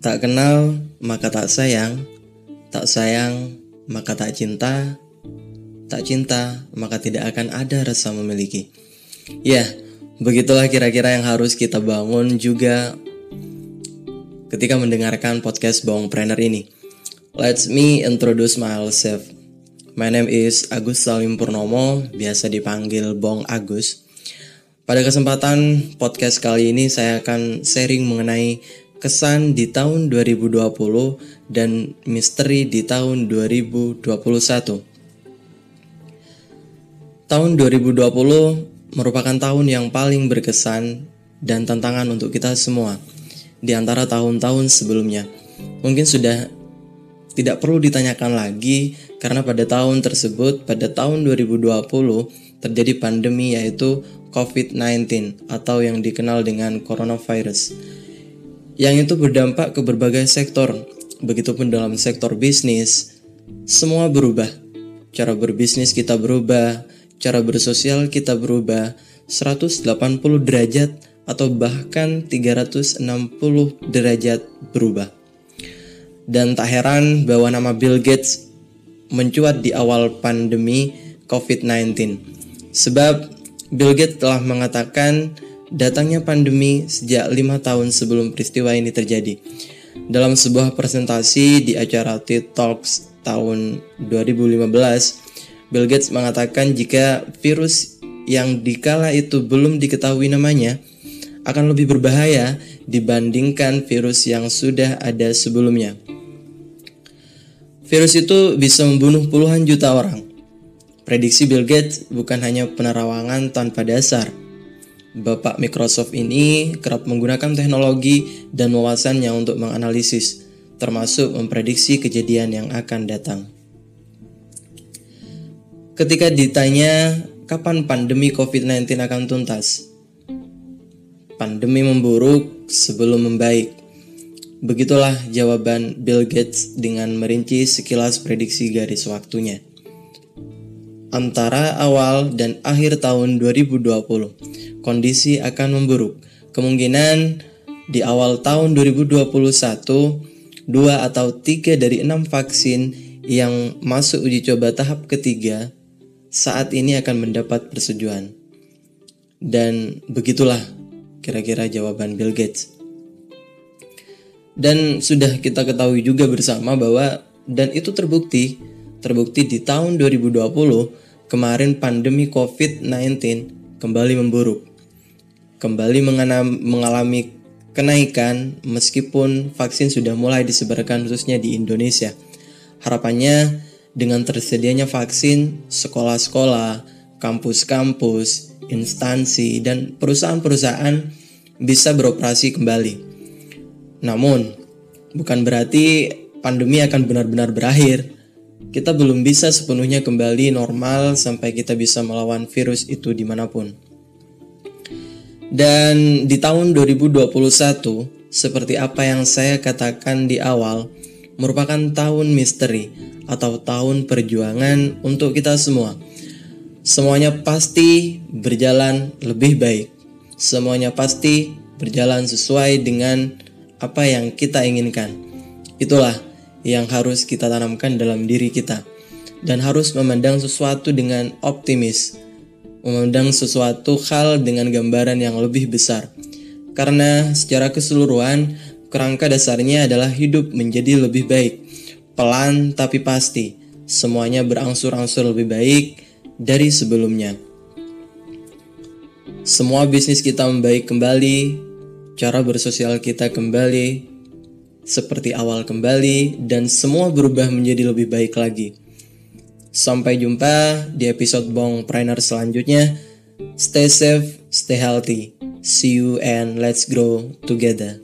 Tak kenal maka tak sayang, tak sayang maka tak cinta, tak cinta maka tidak akan ada rasa memiliki. Ya, begitulah kira-kira yang harus kita bangun juga ketika mendengarkan podcast Bong Trainer ini. Let me introduce myself. My name is Agus Salim Purnomo, biasa dipanggil Bong Agus. Pada kesempatan podcast kali ini saya akan sharing mengenai kesan di tahun 2020 dan misteri di tahun 2021. Tahun 2020 merupakan tahun yang paling berkesan dan tantangan untuk kita semua di antara tahun-tahun sebelumnya. Mungkin sudah tidak perlu ditanyakan lagi karena pada tahun tersebut pada tahun 2020 terjadi pandemi yaitu COVID-19 atau yang dikenal dengan coronavirus yang itu berdampak ke berbagai sektor. Begitupun dalam sektor bisnis, semua berubah. Cara berbisnis kita berubah, cara bersosial kita berubah 180 derajat atau bahkan 360 derajat berubah. Dan tak heran bahwa nama Bill Gates mencuat di awal pandemi COVID-19. Sebab Bill Gates telah mengatakan datangnya pandemi sejak lima tahun sebelum peristiwa ini terjadi. Dalam sebuah presentasi di acara TED Talks tahun 2015, Bill Gates mengatakan jika virus yang dikala itu belum diketahui namanya akan lebih berbahaya dibandingkan virus yang sudah ada sebelumnya. Virus itu bisa membunuh puluhan juta orang. Prediksi Bill Gates bukan hanya penerawangan tanpa dasar, Bapak Microsoft ini kerap menggunakan teknologi dan wawasannya untuk menganalisis, termasuk memprediksi kejadian yang akan datang. Ketika ditanya kapan pandemi COVID-19 akan tuntas, pandemi memburuk sebelum membaik. Begitulah jawaban Bill Gates dengan merinci sekilas prediksi garis waktunya. Antara awal dan akhir tahun 2020, kondisi akan memburuk. Kemungkinan di awal tahun 2021, dua atau tiga dari enam vaksin yang masuk uji coba tahap ketiga saat ini akan mendapat persetujuan. Dan begitulah kira-kira jawaban Bill Gates. Dan sudah kita ketahui juga bersama bahwa dan itu terbukti, terbukti di tahun 2020 kemarin pandemi COVID-19 kembali memburuk kembali mengalami kenaikan meskipun vaksin sudah mulai disebarkan khususnya di Indonesia. Harapannya dengan tersedianya vaksin, sekolah-sekolah, kampus-kampus, instansi, dan perusahaan-perusahaan bisa beroperasi kembali. Namun, bukan berarti pandemi akan benar-benar berakhir. Kita belum bisa sepenuhnya kembali normal sampai kita bisa melawan virus itu di mana pun. Dan di tahun 2021, seperti apa yang saya katakan di awal, merupakan tahun misteri atau tahun perjuangan untuk kita semua. Semuanya pasti berjalan lebih baik. Semuanya pasti berjalan sesuai dengan apa yang kita inginkan. Itulah yang harus kita tanamkan dalam diri kita dan harus memandang sesuatu dengan optimis memandang sesuatu hal dengan gambaran yang lebih besar. Karena secara keseluruhan, kerangka dasarnya adalah hidup menjadi lebih baik. Pelan tapi pasti, semuanya berangsur-angsur lebih baik dari sebelumnya. Semua bisnis kita membaik kembali, cara bersosial kita kembali seperti awal kembali, dan semua berubah menjadi lebih baik lagi. Sampai jumpa di episode Bong Trainer selanjutnya. Stay safe, stay healthy. See you and let's grow together.